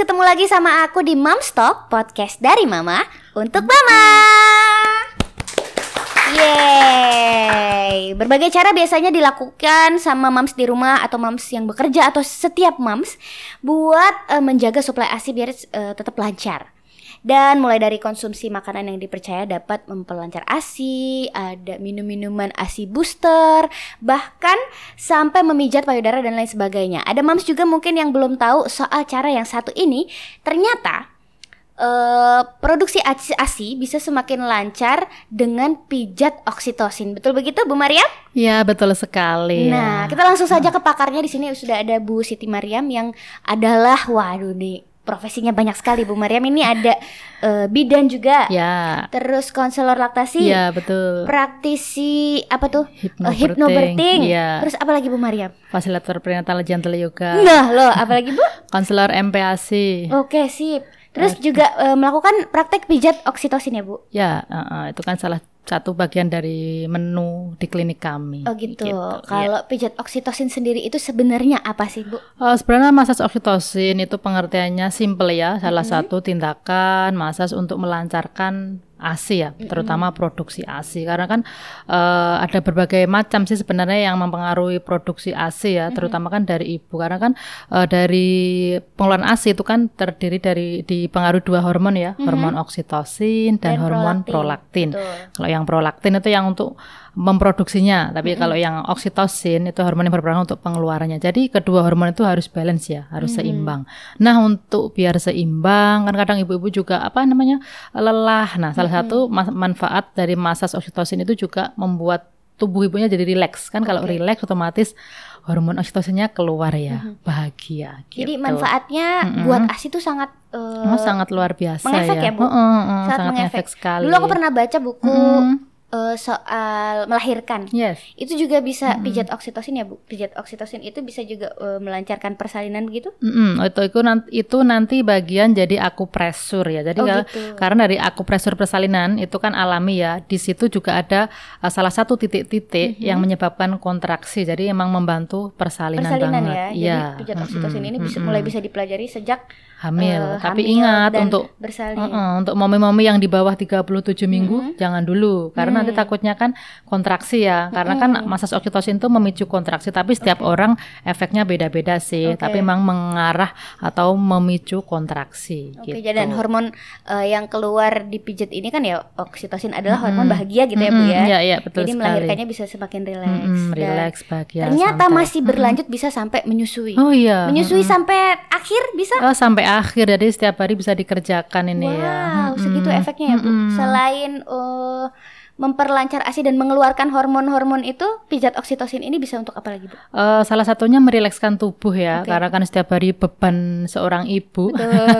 ketemu lagi sama aku di Moms Talk, podcast dari Mama untuk Mama. Yeay, berbagai cara biasanya dilakukan sama moms di rumah atau moms yang bekerja atau setiap moms buat uh, menjaga suplai ASI biar uh, tetap lancar. Dan mulai dari konsumsi makanan yang dipercaya dapat memperlancar ASI, ada minum-minuman ASI booster, bahkan sampai memijat payudara dan lain sebagainya. Ada moms juga mungkin yang belum tahu soal cara yang satu ini. Ternyata Uh, produksi ASI, ASI bisa semakin lancar dengan pijat oksitosin. Betul begitu Bu Mariam? Ya, betul sekali. Nah, kita langsung saja ke pakarnya di sini sudah ada Bu Siti Mariam yang adalah waduh nih profesinya banyak sekali Bu Mariam. Ini ada uh, bidan juga. Ya. Terus konselor laktasi. Ya betul. Praktisi apa tuh? Hipnoberting, uh, hipnoberting. Ya. terus apa lagi Bu Mariam? Fasilitator prenatal gentle yoga. Nah loh apa lagi Bu? Konselor MPASI oke sip. Terus juga uh, melakukan praktek pijat oksitosin ya Bu? Ya uh, uh, itu kan salah satu bagian dari menu di klinik kami. Oh gitu. gitu Kalau ya. pijat oksitosin sendiri itu sebenarnya apa sih Bu? Uh, sebenarnya masas oksitosin itu pengertiannya simple ya. Salah mm -hmm. satu tindakan masas untuk melancarkan ASI ya, terutama produksi ASI karena kan uh, ada berbagai macam sih sebenarnya yang mempengaruhi produksi ASI ya, terutama kan dari ibu. Karena kan uh, dari pengeluaran ASI itu kan terdiri dari dipengaruhi dua hormon ya, hormon oksitosin dan, dan hormon prolaktin. prolaktin. Kalau yang prolaktin itu yang untuk memproduksinya, tapi mm-hmm. kalau yang oksitosin itu hormon yang berperan untuk pengeluarannya. Jadi kedua hormon itu harus balance ya, harus mm-hmm. seimbang. Nah, untuk biar seimbang kan kadang ibu-ibu juga apa namanya? lelah. Nah, salah mm-hmm. satu manfaat dari masas oksitosin itu juga membuat tubuh ibunya jadi rileks. Kan okay. kalau rileks otomatis hormon oksitosinnya keluar ya, mm-hmm. bahagia gitu. Jadi manfaatnya mm-hmm. buat ASI itu sangat uh, oh, sangat luar biasa mengefek ya. ya, Bu. Uh, sangat, sangat mengefek sekali. Dulu aku pernah baca buku mm-hmm uh, soal melahirkan. Yes. Itu juga bisa mm-hmm. pijat oksitosin ya, Bu. Pijat oksitosin itu bisa juga uh, melancarkan persalinan begitu? Mm-hmm. Itu itu nanti itu nanti bagian jadi akupresur ya. Jadi oh, gitu. karena dari akupresur persalinan itu kan alami ya. Di situ juga ada uh, salah satu titik-titik mm-hmm. yang menyebabkan kontraksi. Jadi emang membantu persalinan, persalinan banget. ya. Jadi ya. pijat oksitosin mm-hmm. ini bisa mulai bisa dipelajari sejak hamil. Uh, Tapi hamil ingat untuk uh, uh, untuk momi-momi yang di bawah 37 minggu mm -hmm. jangan dulu karena mm. Nanti takutnya kan kontraksi ya. Karena kan masas oksitosin itu memicu kontraksi tapi setiap okay. orang efeknya beda-beda sih. Okay. Tapi memang mengarah atau memicu kontraksi Oke, okay, gitu. dan hormon uh, yang keluar di pijat ini kan ya oksitosin adalah mm -hmm. hormon bahagia gitu -hmm. ya Bu ya. Iya, iya, betul Jadi sekali. melahirkannya bisa semakin rileks. Mm -hmm, rileks, bahagia. Ternyata santai. masih berlanjut mm -hmm. bisa sampai menyusui. Oh iya. Menyusui mm -hmm. sampai akhir bisa? Oh, sampai akhir jadi setiap hari bisa dikerjakan ini wow, ya. Wow, segitu efeknya ya Bu. Hmm. Selain uh, memperlancar ASI dan mengeluarkan hormon-hormon itu pijat oksitosin ini bisa untuk apa lagi Bu? Uh, salah satunya merilekskan tubuh ya okay. karena kan setiap hari beban seorang ibu.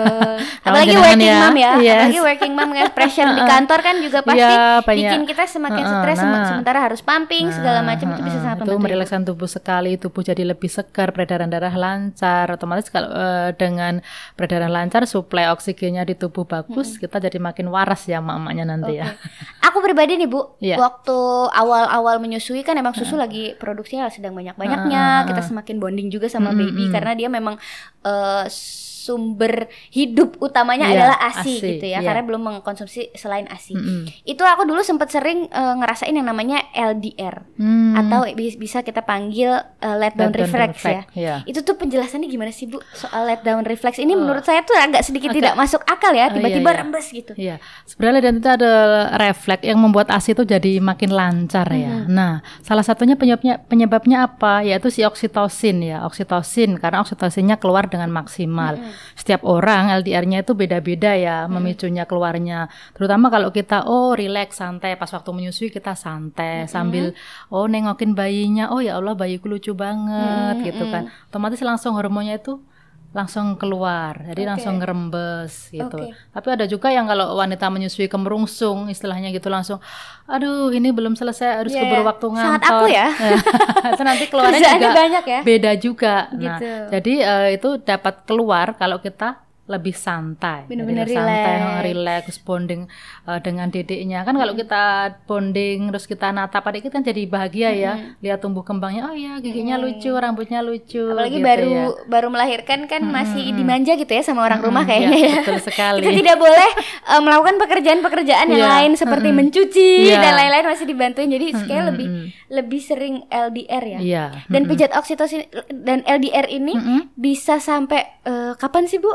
apalagi working ya, mom ya, yes. apalagi working mom ya pressure di kantor kan juga pasti ya, bikin kita semakin stres nah, sementara harus pumping nah, segala macam itu bisa sangat membantu. Itu merilekskan tubuh sekali, tubuh jadi lebih segar, peredaran darah lancar, otomatis kalau uh, dengan peredaran lancar suplai oksigennya di tubuh bagus, hmm. kita jadi makin waras ya mak-maknya nanti okay. ya. Aku pribadi nih Bu, yeah. waktu awal-awal menyusui kan emang susu uh. lagi produksinya sedang banyak-banyaknya. Uh, uh, uh. Kita semakin bonding juga sama uh, baby uh, karena dia memang uh, sumber hidup utamanya yeah, adalah ASI, ASI gitu ya, yeah. karena belum mengkonsumsi selain ASI. Mm -hmm. Itu aku dulu sempat sering uh, ngerasain yang namanya LDR mm. atau bisa kita panggil uh, let down let reflex ya. Yeah. Itu tuh penjelasannya gimana sih Bu soal let down reflex ini oh. menurut saya tuh agak sedikit okay. tidak masuk akal ya, tiba-tiba oh, iya, iya. rembes gitu. Iya. Sebenarnya dan itu ada refleks yang membuat ASI itu jadi makin lancar mm -hmm. ya. Mm-hmm. Nah, salah satunya penyebabnya penyebabnya apa? Yaitu si oksitosin ya, oksitosin karena oksitosinnya keluar dengan maksimal. Mm -hmm setiap orang LDR-nya itu beda-beda ya hmm. memicunya keluarnya. Terutama kalau kita oh rileks santai pas waktu menyusui kita santai hmm. sambil oh nengokin bayinya. Oh ya Allah bayiku lucu banget hmm. gitu kan. Otomatis langsung hormonnya itu langsung keluar, jadi okay. langsung ngerembes gitu. Okay. Tapi ada juga yang kalau wanita menyusui kemerungsung, istilahnya gitu langsung, aduh ini belum selesai harus yeah. keburu waktu ngantor. Sangat aku ya. itu nanti keluarnya juga banyak ya. beda juga. Nah, gitu. Nah, jadi uh, itu dapat keluar kalau kita lebih santai, Bener-bener Jadi santai, relax. relax, bonding uh, dengan dedeknya. Kan kalau kita bonding terus kita natap adik kita kan jadi bahagia ya, lihat tumbuh kembangnya. Oh ya, giginya lucu, rambutnya lucu. Apalagi gitu baru ya. baru melahirkan kan masih dimanja gitu ya sama orang rumah kayaknya ya, ya. betul sekali. Kita tidak boleh eh, melakukan pekerjaan-pekerjaan yang Iya, lain seperti mm-mm. mencuci Iya. dan lain-lain masih dibantuin. Jadi kayak lebih mm. lebih sering LDR ya. Iya. Dan pijat oksitosin dan LDR ini Mm-mm. bisa sampai eh, kapan sih Bu?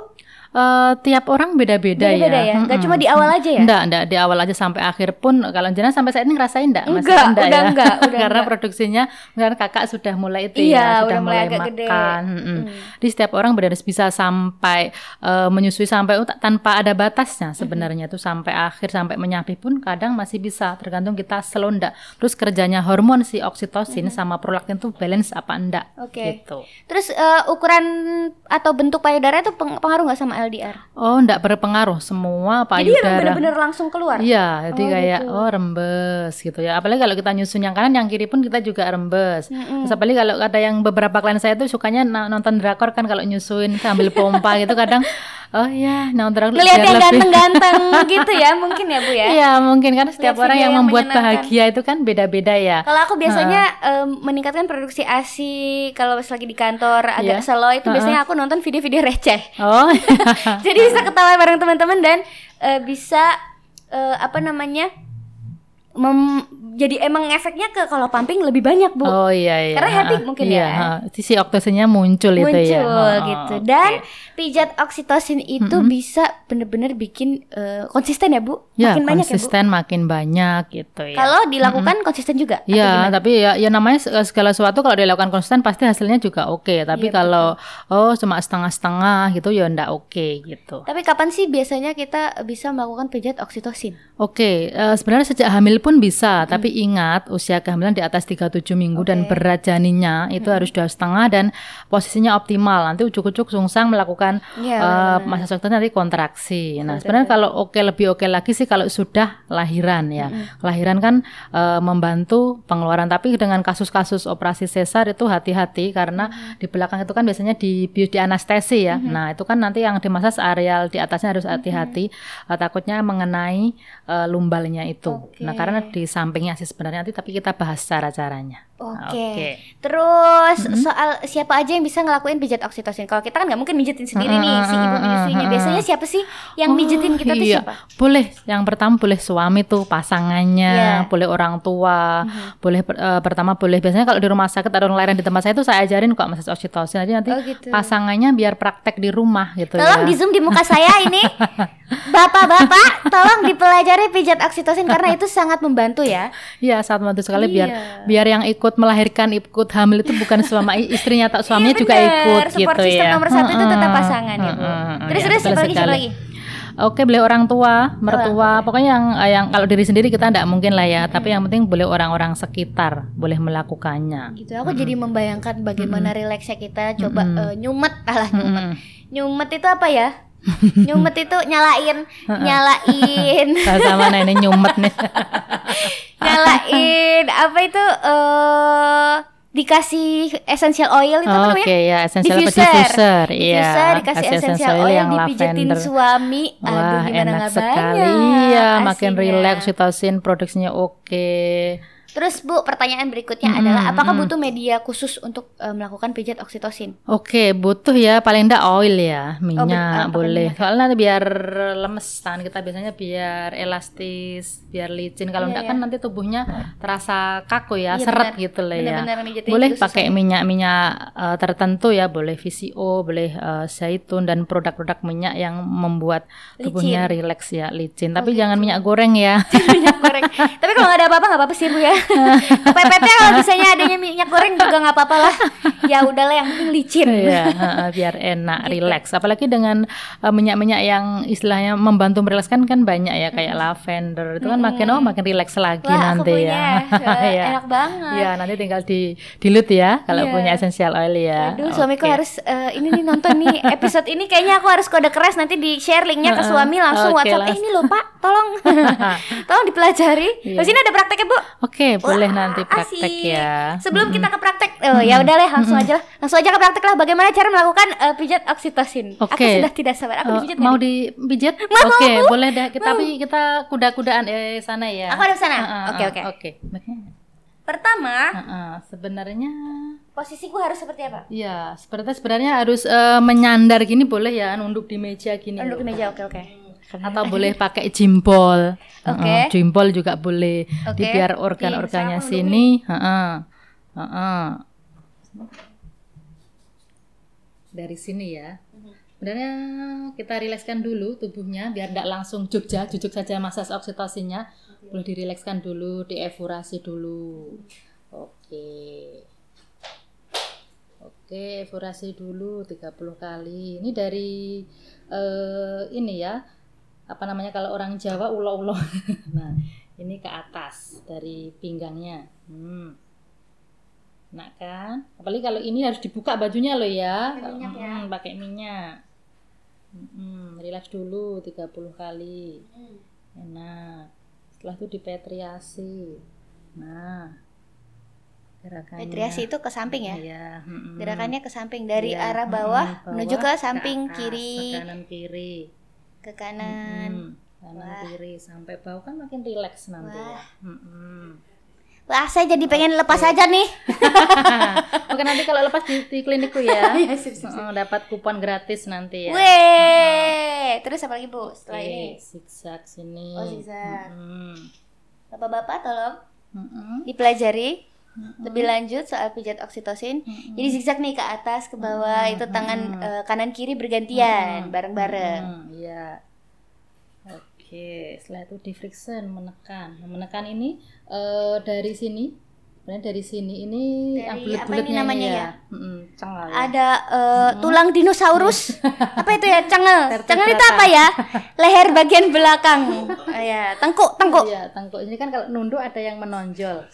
Eh, tiap orang beda-beda ya. Beda-beda ya? Nggak cuma di awal aja ya? Enggak, enggak di awal aja sampai akhir pun kalau jenengan sampai saat ini ngerasain enggak? Masih Enggak, enggak udah ya? enggak, udah Karena enggak. produksinya kan kakak sudah mulai itu Iya, ya, sudah udah mulai mulai, agak gede. makan. mm-mm. Jadi setiap orang benar bisa sampai eh, menyusui sampai ut- tanpa ada batasnya sebenarnya tuh sampai akhir sampai menyapih pun kadang masih bisa tergantung kita slow enggak. Terus kerjanya hormon si oksitosin sama prolaktin tuh balance apa enggak Oke. gitu. Terus eh, ukuran atau bentuk payudara itu peng- pengaruh nggak sama LDR? Oh, enggak berpengaruh semua Jadi payudara. benar-benar langsung keluar. Iya, jadi Oh, kayak gitu. oh rembes gitu ya. Apalagi kalau kita nyusun yang kanan, yang kiri pun kita juga rembes. Mm-mm. Terus apalagi kalau ada yang beberapa klien saya tuh sukanya nonton drakor kan kalau nyusuin sambil pompa gitu kadang oh ya nonton drakor Ngelihat biar yang ganteng-ganteng gitu ya, mungkin ya Bu ya. Iya mungkin kan setiap Lihat orang yang yang membuat bahagia itu kan beda-beda ya. Kalau aku biasanya em, meningkatkan produksi ASI kalau pas lagi di kantor agak Iya. slow itu biasanya aku nonton video-video receh. Oh, Jadi bisa ketawa bareng teman-teman dan eh, bisa eh, apa namanya? Mem- jadi emang efeknya ke kalau pumping lebih banyak, Bu. oh iya iya. Karena happy Ha, mungkin iya, ya. ha. Si oksisinnya muncul, itu ya. muncul Oh, gitu. Dan pijat oksitosin itu bisa bener-bener bikin eh, konsisten ya, Bu? ya Makin banyak ya, Bu. konsisten makin banyak gitu ya. Kalau dilakukan konsisten juga. atau Iya, tapi ya, ya namanya se- segala sesuatu kalau dilakukan konsisten pasti hasilnya juga oke. Tapi Iya, kalau oh cuma setengah-setengah gitu ya ndak oke gitu. Tapi kapan sih biasanya kita bisa melakukan pijat oksitosin? Oke, eh, sebenarnya sejak hamil pun bisa, tapi ingat usia kehamilan di atas 37 minggu dan Oke. berat janinnya itu harus dua setengah dan posisinya optimal. Nanti ujuk-ujuk sungsang melakukan Iya, eh, benar-benar. masa waktu nanti kontraksi. Nah, sebenarnya kalau oke lebih oke lagi sih kalau sudah lahiran ya. Lahiran kan eh, membantu pengeluaran, tapi dengan kasus-kasus operasi sesar itu hati-hati karena di belakang itu kan biasanya di bius di anestesi ya. Nah, itu kan nanti yang dimasas areal di atasnya harus hati-hati eh, takutnya mengenai eh, lumbalnya itu. Oke. Nah, karena di sampingnya sih sebenarnya nanti tapi kita bahas cara-caranya. Oke. Oke. Terus soal siapa aja yang bisa ngelakuin pijat oksitosin? Kalau kita kan nggak mungkin mijitin sendiri nih si ibu menyusuinya. Biasanya siapa sih yang mijitin kita tuh iya. siapa? Boleh. Yang pertama boleh suami tuh pasangannya, boleh orang tua, boleh per- eh, pertama boleh biasanya kalau di rumah sakit orang lahiran di tempat saya tuh saya ajarin kok massage oksitosin aja nanti Oh, gitu. pasangannya biar praktek di rumah gitu Tolong ya. di zoom di muka saya ini, bapak-bapak, tolong dipelajari pijat oksitosin karena itu sangat membantu ya. Iya, sangat membantu sekali biar Iya. biar yang ikut melahirkan, ikut hamil itu bukan suami istrinya atau suaminya Iya, juga ikut Support gitu system ya. nomor satu itu tetap pasangan ya, Terus iya, terus siapa lagi siapa lagi? Oke, boleh orang tua, mertua, pokoknya yang eh, yang kalau diri sendiri kita tidak mungkin lah ya, tapi yang penting boleh orang-orang sekitar boleh melakukannya. Gitu. Aku jadi membayangkan bagaimana rileksnya kita coba eh, nyumet alah nyumet. Nyumet itu apa ya? nyumet itu nyalain, nyalain, mana ini nyumet nih? Nyalain apa itu eh dikasih essential oil itu apa Oke namanya? ya, essential apa Diffuser. diffuser, iya. Diffuser dikasih Kasih essential oil, yang dipijetin lavender. suami. Aduh Wah gimana enak sekali, iya makin rileks, oksitosin produksinya oke. Terus Bu, pertanyaan berikutnya Mm-mm, adalah apakah mm-mm. butuh media khusus untuk eh, melakukan pijat oksitosin? Oke, butuh ya paling enggak oil ya, bet- minyak apa boleh. Soalnya nanti biar lemes tangan kita biasanya biar elastis, biar licin. Kalau Iya, enggak iya. kan nanti tubuhnya terasa kaku ya, Iya, seret benar. gitu lah ya. Boleh pakai ya. minyak-minyak eh, tertentu ya, boleh VCO, boleh eh, zaitun dan produk-produk minyak yang membuat tubuhnya rileks ya, licin. Tapi gitu. jangan minyak goreng ya. minyak goreng. Tapi kalau nggak ada apa-apa nggak apa-apa sih Bu ya. Kepepetnya kalau misalnya adanya minyak goreng juga nggak apa-apa lah. Ya udahlah yang penting licin. Iya, biar enak, Gitu. rileks. Apalagi dengan eh, minyak-minyak yang istilahnya membantu merilekskan kan banyak ya, kayak lavender itu kan makin oh makin rileks lagi Wah, aku nanti punya. ya. Iya. Enak banget. Iya, nanti tinggal di dilute ya kalau Iya. punya essential oil ya. Aduh, suamiku Oke. harus eh, ini nih nonton nih episode ini kayaknya aku harus kode keras nanti di share linknya ke suami langsung Oke, WhatsApp. Eh ini loh Pak, tolong, tolong dipelajari. Iya. Di sini ada prakteknya, Bu. Oke, boleh Wah, nanti praktek asik. ya. Sebelum kita ke praktek, oh ya udah lah, langsung aja lah. Langsung aja ke praktek lah. Bagaimana cara melakukan eh, pijat oksitosin? Aku Oke. sudah tidak sabar. Aku Eh, dipijit mau nih? dipijit? Mau, Oke, mau. boleh deh. Kita, tapi kita kuda-kudaan eh sana ya. Aku ada di sana? Oke, oke. Oke. Pertama, Ah, ah. Sebenarnya posisiku harus seperti apa? ya, sebenarnya sebenarnya harus eh, menyandar gini boleh ya, nunduk di meja gini. Loh. di meja, oke oke. Atau boleh pakai jimpol. Oke. Heeh, jimpol juga boleh. Jadi Oke. biar organ-organnya Bisa, sini, heeh. Heeh. Dari sini ya. Sebenarnya kita rilekskan dulu tubuhnya biar tidak langsung jogja, jujuk saja masas oksitosinnya. Boleh dirilekskan dulu, dievurasi dulu. Oke. Oke, evurasi dulu 30 kali. Ini dari eh, ini ya. Apa namanya kalau orang Jawa ulo-ulo. nah, ini ke atas dari pinggangnya. Hmm. Nah kan, apalagi kalau ini harus dibuka bajunya loh ya. Pakai minyak ya? Mm, pakai minyak. Mm, relax dulu 30 kali. Enak. Setelah itu dipetriasi. Nah, gerakannya. Petriasi itu ke samping ya? Iya, mm-mm. Gerakannya ke samping dari Iya, arah mm-mm, bawah menuju ke bawah, samping atas, kiri, ke kanan kiri. Ke kanan. Mm, kanan Wah. kiri sampai bawah kan makin rileks nanti ya. Wah. Mm-mm. Wah, saya jadi pengen lepas aja nih. Oke nanti kalau lepas di, di klinikku ya. Sip, sip, sip. Mm, dapat kupon gratis nanti ya. Weh, terus apa lagi Bu setelah Oke, ini? zigzag sini. Oh, zigzag. Mm-mm. Bapak-bapak tolong Mm-mm. dipelajari lebih lanjut soal pijat oksitosin. Jadi zigzag nih ke atas, ke bawah, itu tangan eh, kanan kiri bergantian, bareng-bareng. Hmm, iya. Oke, setelah itu di friction menekan. Nah, menekan ini eh, dari sini, sebenarnya dari sini ini Dari yang apa ini namanya ya? Mm-mm, cengal ya. Ada eh, tulang dinosaurus. apa itu ya? Cengel. Cengel itu apa ya? Leher bagian belakang. Ah, ya, tengkuk, tengkuk. Iya, tengkuk ini kan kalau nunduk ada yang menonjol.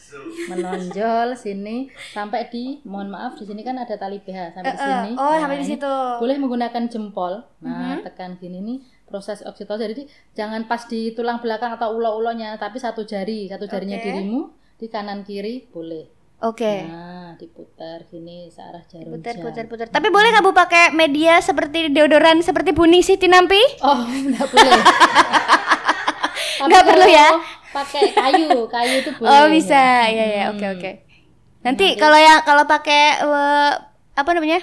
Menonjol sini sampai di mohon maaf di sini kan ada tali BH sampai di eh, sini. oh, Nah, sampai di situ. Boleh menggunakan jempol. Nah, tekan gini nih proses oksitosin. Jadi jangan pas di tulang belakang atau ulo-ulonya, tapi satu jari, satu jarinya Oke. dirimu di kanan kiri boleh. Oke. Nah, diputar gini searah jarum Putar, jam. putar, putar. Tapi boleh nggak bu pakai media seperti deodoran seperti Bu Ningsih Tinampi? Oh, enggak boleh. Nggak perlu ya? Pakai kayu, kayu itu boleh. Oh bisa, ya ya, oke Hmm. oke. Nanti kalau yang kalau pakai eh, apa namanya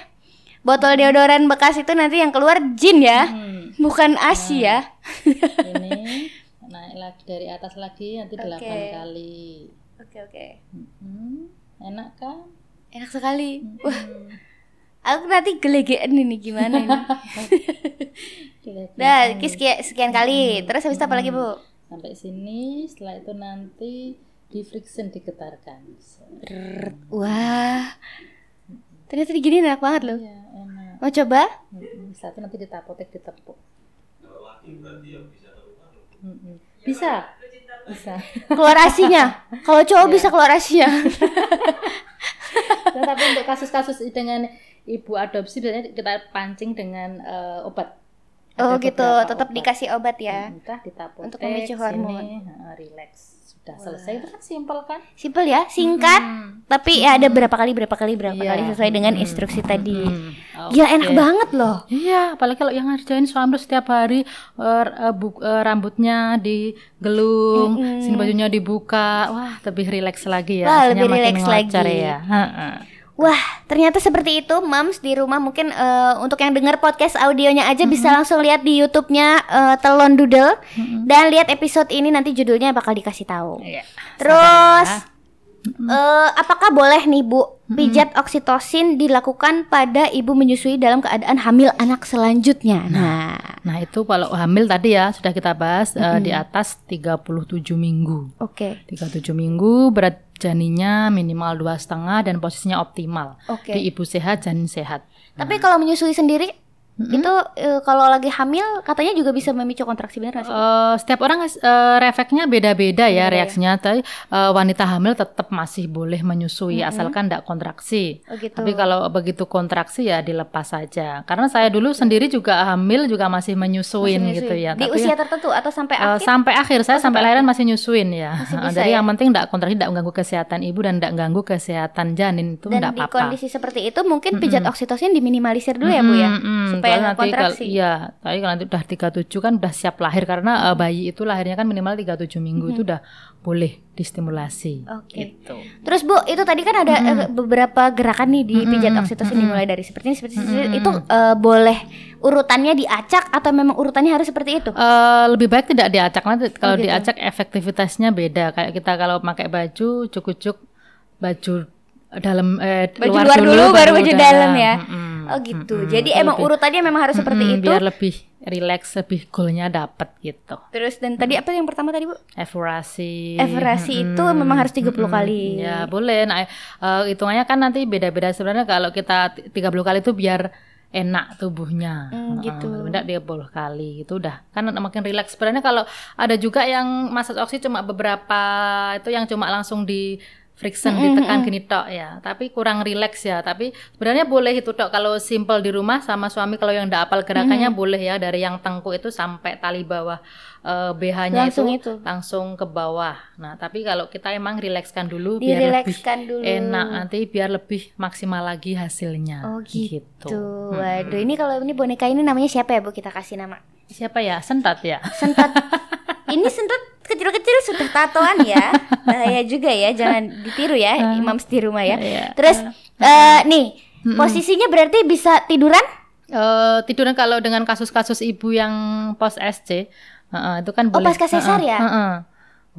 botol deodoran bekas itu nanti yang keluar jin ya, Hmm. bukan asi ya. ini naik lagi dari atas lagi nanti Oke. delapan kali Oke oke, Hmm, enak kan enak sekali. Wah, Hmm. aku nanti gelegean ini gimana ini. Dah, sekian, sekian kali. Terus habis itu apa lagi bu? sampai sini setelah itu nanti di friction digetarkan Wah, ternyata gini enak banget loh. ya enak Mau coba? Setelah itu nanti ditapotek ditepuk Mm-mm. bisa bisa Keluar asinya. Kalau cowok bisa keluar asinya. Nah, tapi untuk kasus-kasus dengan ibu adopsi biasanya kita pancing dengan eh, obat Oh Ada gitu, beberapa tetap obat. dikasih obat ya. entah ditapotek Untuk memicu hormon. sini, heeh, relax sudah selesai itu kan simpel kan Simpel ya, singkat. Tapi ya ada berapa kali, berapa kali, berapa Iya. kali sesuai dengan instruksi tadi. Hmm, Gila enak oke. banget loh. Iya, apalagi kalau yang ngerjain suami setiap hari eh, eh, bu- eh, rambutnya digelung, sini bajunya dibuka, wah lebih rileks lagi ya. Wah, lebih rileks lagi. ya. Heeh. Wah, ternyata seperti itu, Mams di rumah mungkin eh, untuk yang dengar podcast audionya aja bisa langsung lihat di YouTube-nya eh, Telon Doodle dan lihat episode ini nanti judulnya bakal dikasih tahu. Iya. Terus eh, apakah boleh nih Bu pijat oksitosin dilakukan pada ibu menyusui dalam keadaan hamil anak selanjutnya? Nah, Nah, itu kalau hamil tadi ya sudah kita bahas eh, di atas 37 minggu. oke. 37 minggu berat janinnya minimal dua setengah dan posisinya optimal. Oke. Di ibu sehat janin sehat. Tapi kalau menyusui sendiri Mm-mm. itu eh, kalau lagi hamil katanya juga bisa memicu kontraksi benar sih? Eh, setiap orang eh, refleksnya beda-beda Beda ya ya. reaksinya. Tapi eh, wanita hamil tetap masih boleh menyusui Mm-mm. asalkan tidak kontraksi. oh gitu. Tapi kalau begitu kontraksi ya dilepas saja. Karena saya dulu sendiri juga hamil juga masih menyusuin Masih gitu ya. Di Tapi usia tertentu atau sampai akhir? sampai akhir Oh, saya sampai sampai lahiran masih nyusuin ya. Masih bisa Jadi ya? yang penting tidak kontraksi, tidak mengganggu kesehatan ibu dan tidak mengganggu kesehatan janin itu Dan tidak di apa-apa. kondisi seperti itu mungkin pijat oksitosin diminimalisir dulu ya bu ya, supaya nggak nanti kalau-. Iya, tapi kalau nanti udah 37 kan udah siap lahir karena eh, bayi itu lahirnya kan minimal 37 minggu itu udah boleh distimulasi. Oke. Gitu. Terus Bu, itu tadi kan ada eh, beberapa gerakan nih di pijat oksitosin dimulai dari seperti ini, seperti ini. Itu eh, boleh urutannya diacak atau memang urutannya harus seperti itu? Eh, lebih baik tidak diacak nanti kalau gitu. diacak efektivitasnya beda kayak kita kalau pakai baju cukup-cukup baju dalam eh, Baju luar dulu, baru baju dalam ya? Mm-mm, Oh gitu. mm-mm. Jadi Itu emang lebih- urutannya memang harus seperti mm-mm, itu. biar lebih rileks lebih goalnya dapat gitu Terus dan tadi apa yang pertama tadi Bu? Evaluasi. Evaluasi itu memang harus 30 kali. Ya boleh. Nah eh, hitungannya kan nanti beda-beda sebenarnya kalau kita t- 30 kali itu biar enak tubuhnya. Hmm, gitu. Tidak 30 kali itu udah kan makin rileks. Sebenarnya kalau ada juga yang massage oksi cuma beberapa itu yang cuma langsung di friction ditekan gini tok ya tapi kurang rileks ya tapi sebenarnya boleh itu tok kalau simple di rumah sama suami kalau yang tidak apal gerakannya boleh ya dari yang tengkuk itu sampai tali bawah eh, BH-nya Langsung itu, itu. langsung ke bawah. Nah, tapi kalau kita emang rilekskan dulu biar lebih dulu. enak nanti biar lebih maksimal lagi hasilnya. Oh gitu. Waduh, ini kalau ini boneka ini namanya siapa ya Bu? Kita kasih nama. Siapa ya? Sentat ya? Sentot. ini sentot kecil-kecil sudah tatoan ya. Bahaya juga ya, jangan ditiru ya, imam di rumah ya. Iya. Terus eh, nih, posisinya berarti bisa tiduran? Eh, tiduran kalau dengan kasus-kasus ibu yang post SC, heeh, itu kan Oh, boleh. pasca sesar heeh, ya? heeh.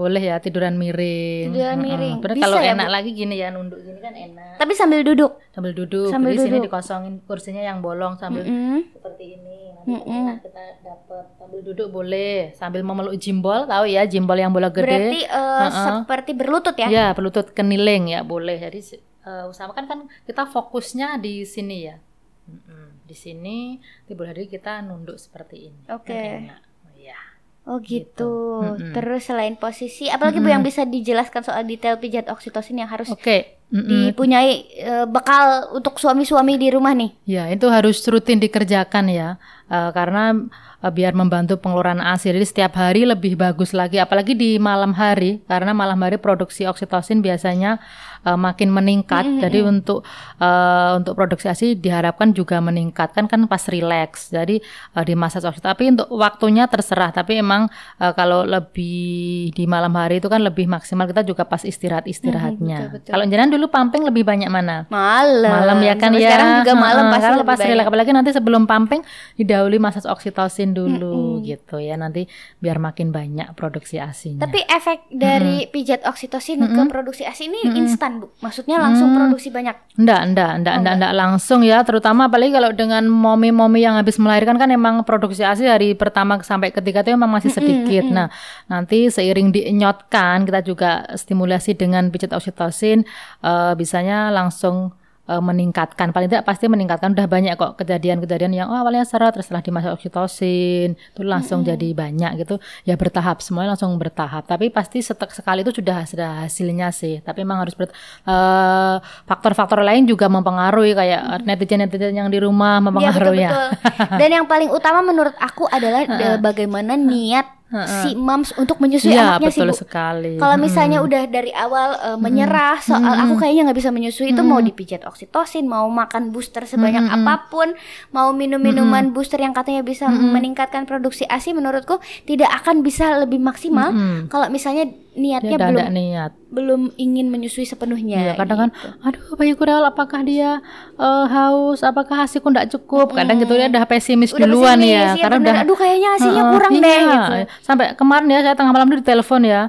Boleh ya tiduran miring. Tiduran miring. Bener Bisa kalau ya, enak Bu? lagi gini ya nunduk gini kan enak. Tapi sambil duduk. Sambil duduk. Sambil Jadi sini duduk. dikosongin kursinya yang bolong sambil Mm. seperti ini nanti enak kita dapat sambil duduk boleh sambil memeluk jimbol tahu ya jimbol yang bola gede Berarti eh, seperti berlutut ya? ya berlutut keniling ya boleh jadi eh, usahakan kan kita fokusnya di sini ya Mm-mm. di sini boleh jadi kita nunduk seperti ini Oke. Kan enak. Oh gitu. Mm-mm. Terus selain posisi, apalagi Bu yang bisa dijelaskan soal detail pijat oksitosin yang harus oke Mm-mm. dipunyai eh, bekal untuk suami-suami di rumah nih? Ya, itu harus rutin dikerjakan ya, Eh, karena eh, biar membantu pengeluaran ASI. Jadi setiap hari lebih bagus lagi, apalagi di malam hari, karena malam hari produksi oksitosin biasanya eh, makin meningkat. Jadi untuk eh, untuk produksi ASI diharapkan juga meningkat kan kan pas relax. Jadi eh, di masa oksitosin. Tapi untuk waktunya terserah. Tapi emang eh, kalau lebih di malam hari itu kan lebih maksimal kita juga pas istirahat istirahatnya. betul, betul. Kalau jenengan dulu pumping lebih banyak mana? Malam. malam ya kan Sampai ya Sekarang juga malam Heeh, pasti lebih pas relax apalagi nanti sebelum pumping didahului massage oksitosin dulu gitu ya nanti biar makin banyak produksi asinya Tapi efek dari pijat oksitosin ke produksi ASI ini instan, Bu. Maksudnya langsung produksi banyak. Enggak, enggak, Oh, enggak, enggak, enggak langsung ya, terutama apalagi kalau dengan momi-momi yang habis melahirkan kan emang produksi ASI dari pertama sampai ketiga itu emang masih sedikit. Nah, nanti seiring dienyotkan kita juga stimulasi dengan pijat oksitosin eh, bisanya langsung eh, meningkatkan. Paling tidak pasti meningkatkan. Udah banyak kok kejadian-kejadian yang oh, awalnya seret terus setelah dimasak oksitosin itu langsung jadi banyak gitu. Ya bertahap semuanya langsung bertahap. Tapi pasti setek sekali itu sudah sudah hasilnya sih. Tapi emang harus ber- eh, faktor-faktor lain juga mempengaruhi kayak netizen-netizen yang di rumah Iya mempengaruhi ya. Betul-betul. Dan yang paling utama menurut aku adalah eh, bagaimana niat si moms untuk menyusui Iya anaknya sih, Bu. sekali. Kalau misalnya udah dari awal eh, menyerah soal aku kayaknya nggak bisa menyusui itu mau dipijat oksitosin, mau makan booster sebanyak apa pun, mau minum minuman booster yang katanya bisa meningkatkan produksi ASI menurutku tidak akan bisa lebih maksimal kalau misalnya niatnya ada belum niat belum ingin menyusui sepenuhnya. Iya, kadang kan, aduh bayi kural apakah dia eh, haus, apakah hasilku enggak cukup? Kadang gitu dia udah pesimis Udah duluan pesimis, ya, iya karena bener. udah aduh kayaknya hasilnya Heeh, kurang iya. deh gitu. Sampai kemarin ya saya tengah malam itu ditelepon ya.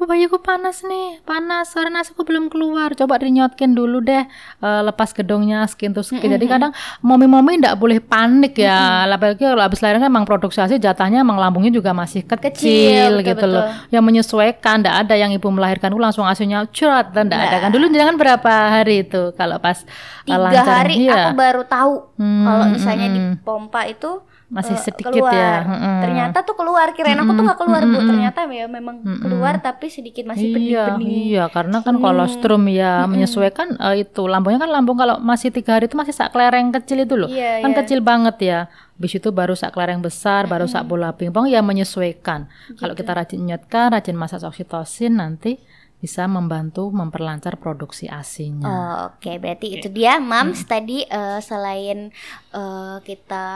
Bu bayiku panas nih, panas karena aku belum keluar. Coba dinyotkin dulu deh, uh, lepas gedungnya skin to skin. Mm -hmm. Jadi kadang momi-momi ndak boleh panik ya. Mm -hmm. Apalagi kalau habis lahiran emang produksi jatahnya emang lambungnya juga masih kecil, kecil gitu betul, loh. Yang menyesuaikan, ndak ada yang ibu melahirkan langsung asinya cerat dan ndak ada kan. Dulu jangan berapa hari itu kalau pas tiga lancar, hari ya. aku baru tahu hmm, kalau misalnya hmm. di pompa itu masih uh, sedikit keluar. ya. Hmm. Ternyata tuh keluar. Kirain aku tuh nggak keluar, Bu. Ternyata ya memang hmm. keluar tapi sedikit masih bening-bening. Iya, iya, karena kan hmm. kolostrum ya hmm. menyesuaikan uh, itu. Lambungnya kan lambung kalau masih tiga hari itu masih sak kelereng kecil itu loh. Iya, kan iya. kecil banget ya. Habis itu baru sak kelereng besar, baru sak bola pingpong ya menyesuaikan. Gitu. Kalau kita rajin nyetkan, rajin masak oksitosin nanti bisa membantu memperlancar produksi asinya. Oh, Oke, okay. berarti okay. itu dia, Mams. Hmm. Tadi uh, selain uh, kita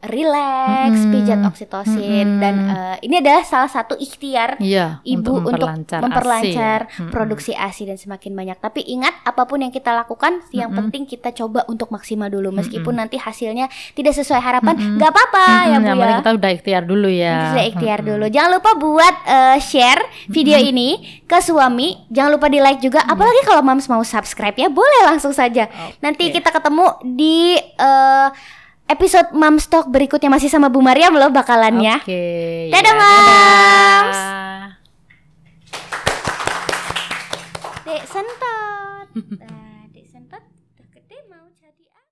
relax, hmm, pijat oksitosin hmm, dan uh, ini adalah salah satu ikhtiar iya, ibu untuk memperlancar, untuk memperlancar ASI. Hmm. produksi ASI dan semakin banyak. Tapi ingat apa pun yang kita lakukan, hmm, yang penting kita coba untuk maksimal dulu meskipun hmm. nanti hasilnya tidak sesuai harapan, nggak hmm. apa-apa hmm, ya Bu ya. kita udah ikhtiar dulu ya. Sudah ikhtiar hmm. dulu. Jangan lupa buat uh, share video hmm. ini ke suami. Jangan lupa di like juga. Hmm. Apalagi kalau Mams mau subscribe ya, boleh langsung saja. Okay. Nanti kita ketemu di uh, episode Mam Stock berikutnya masih sama Bu Mariam loh bakalannya. Oke. Okay, dadah, ya, Mams. Dek sentot.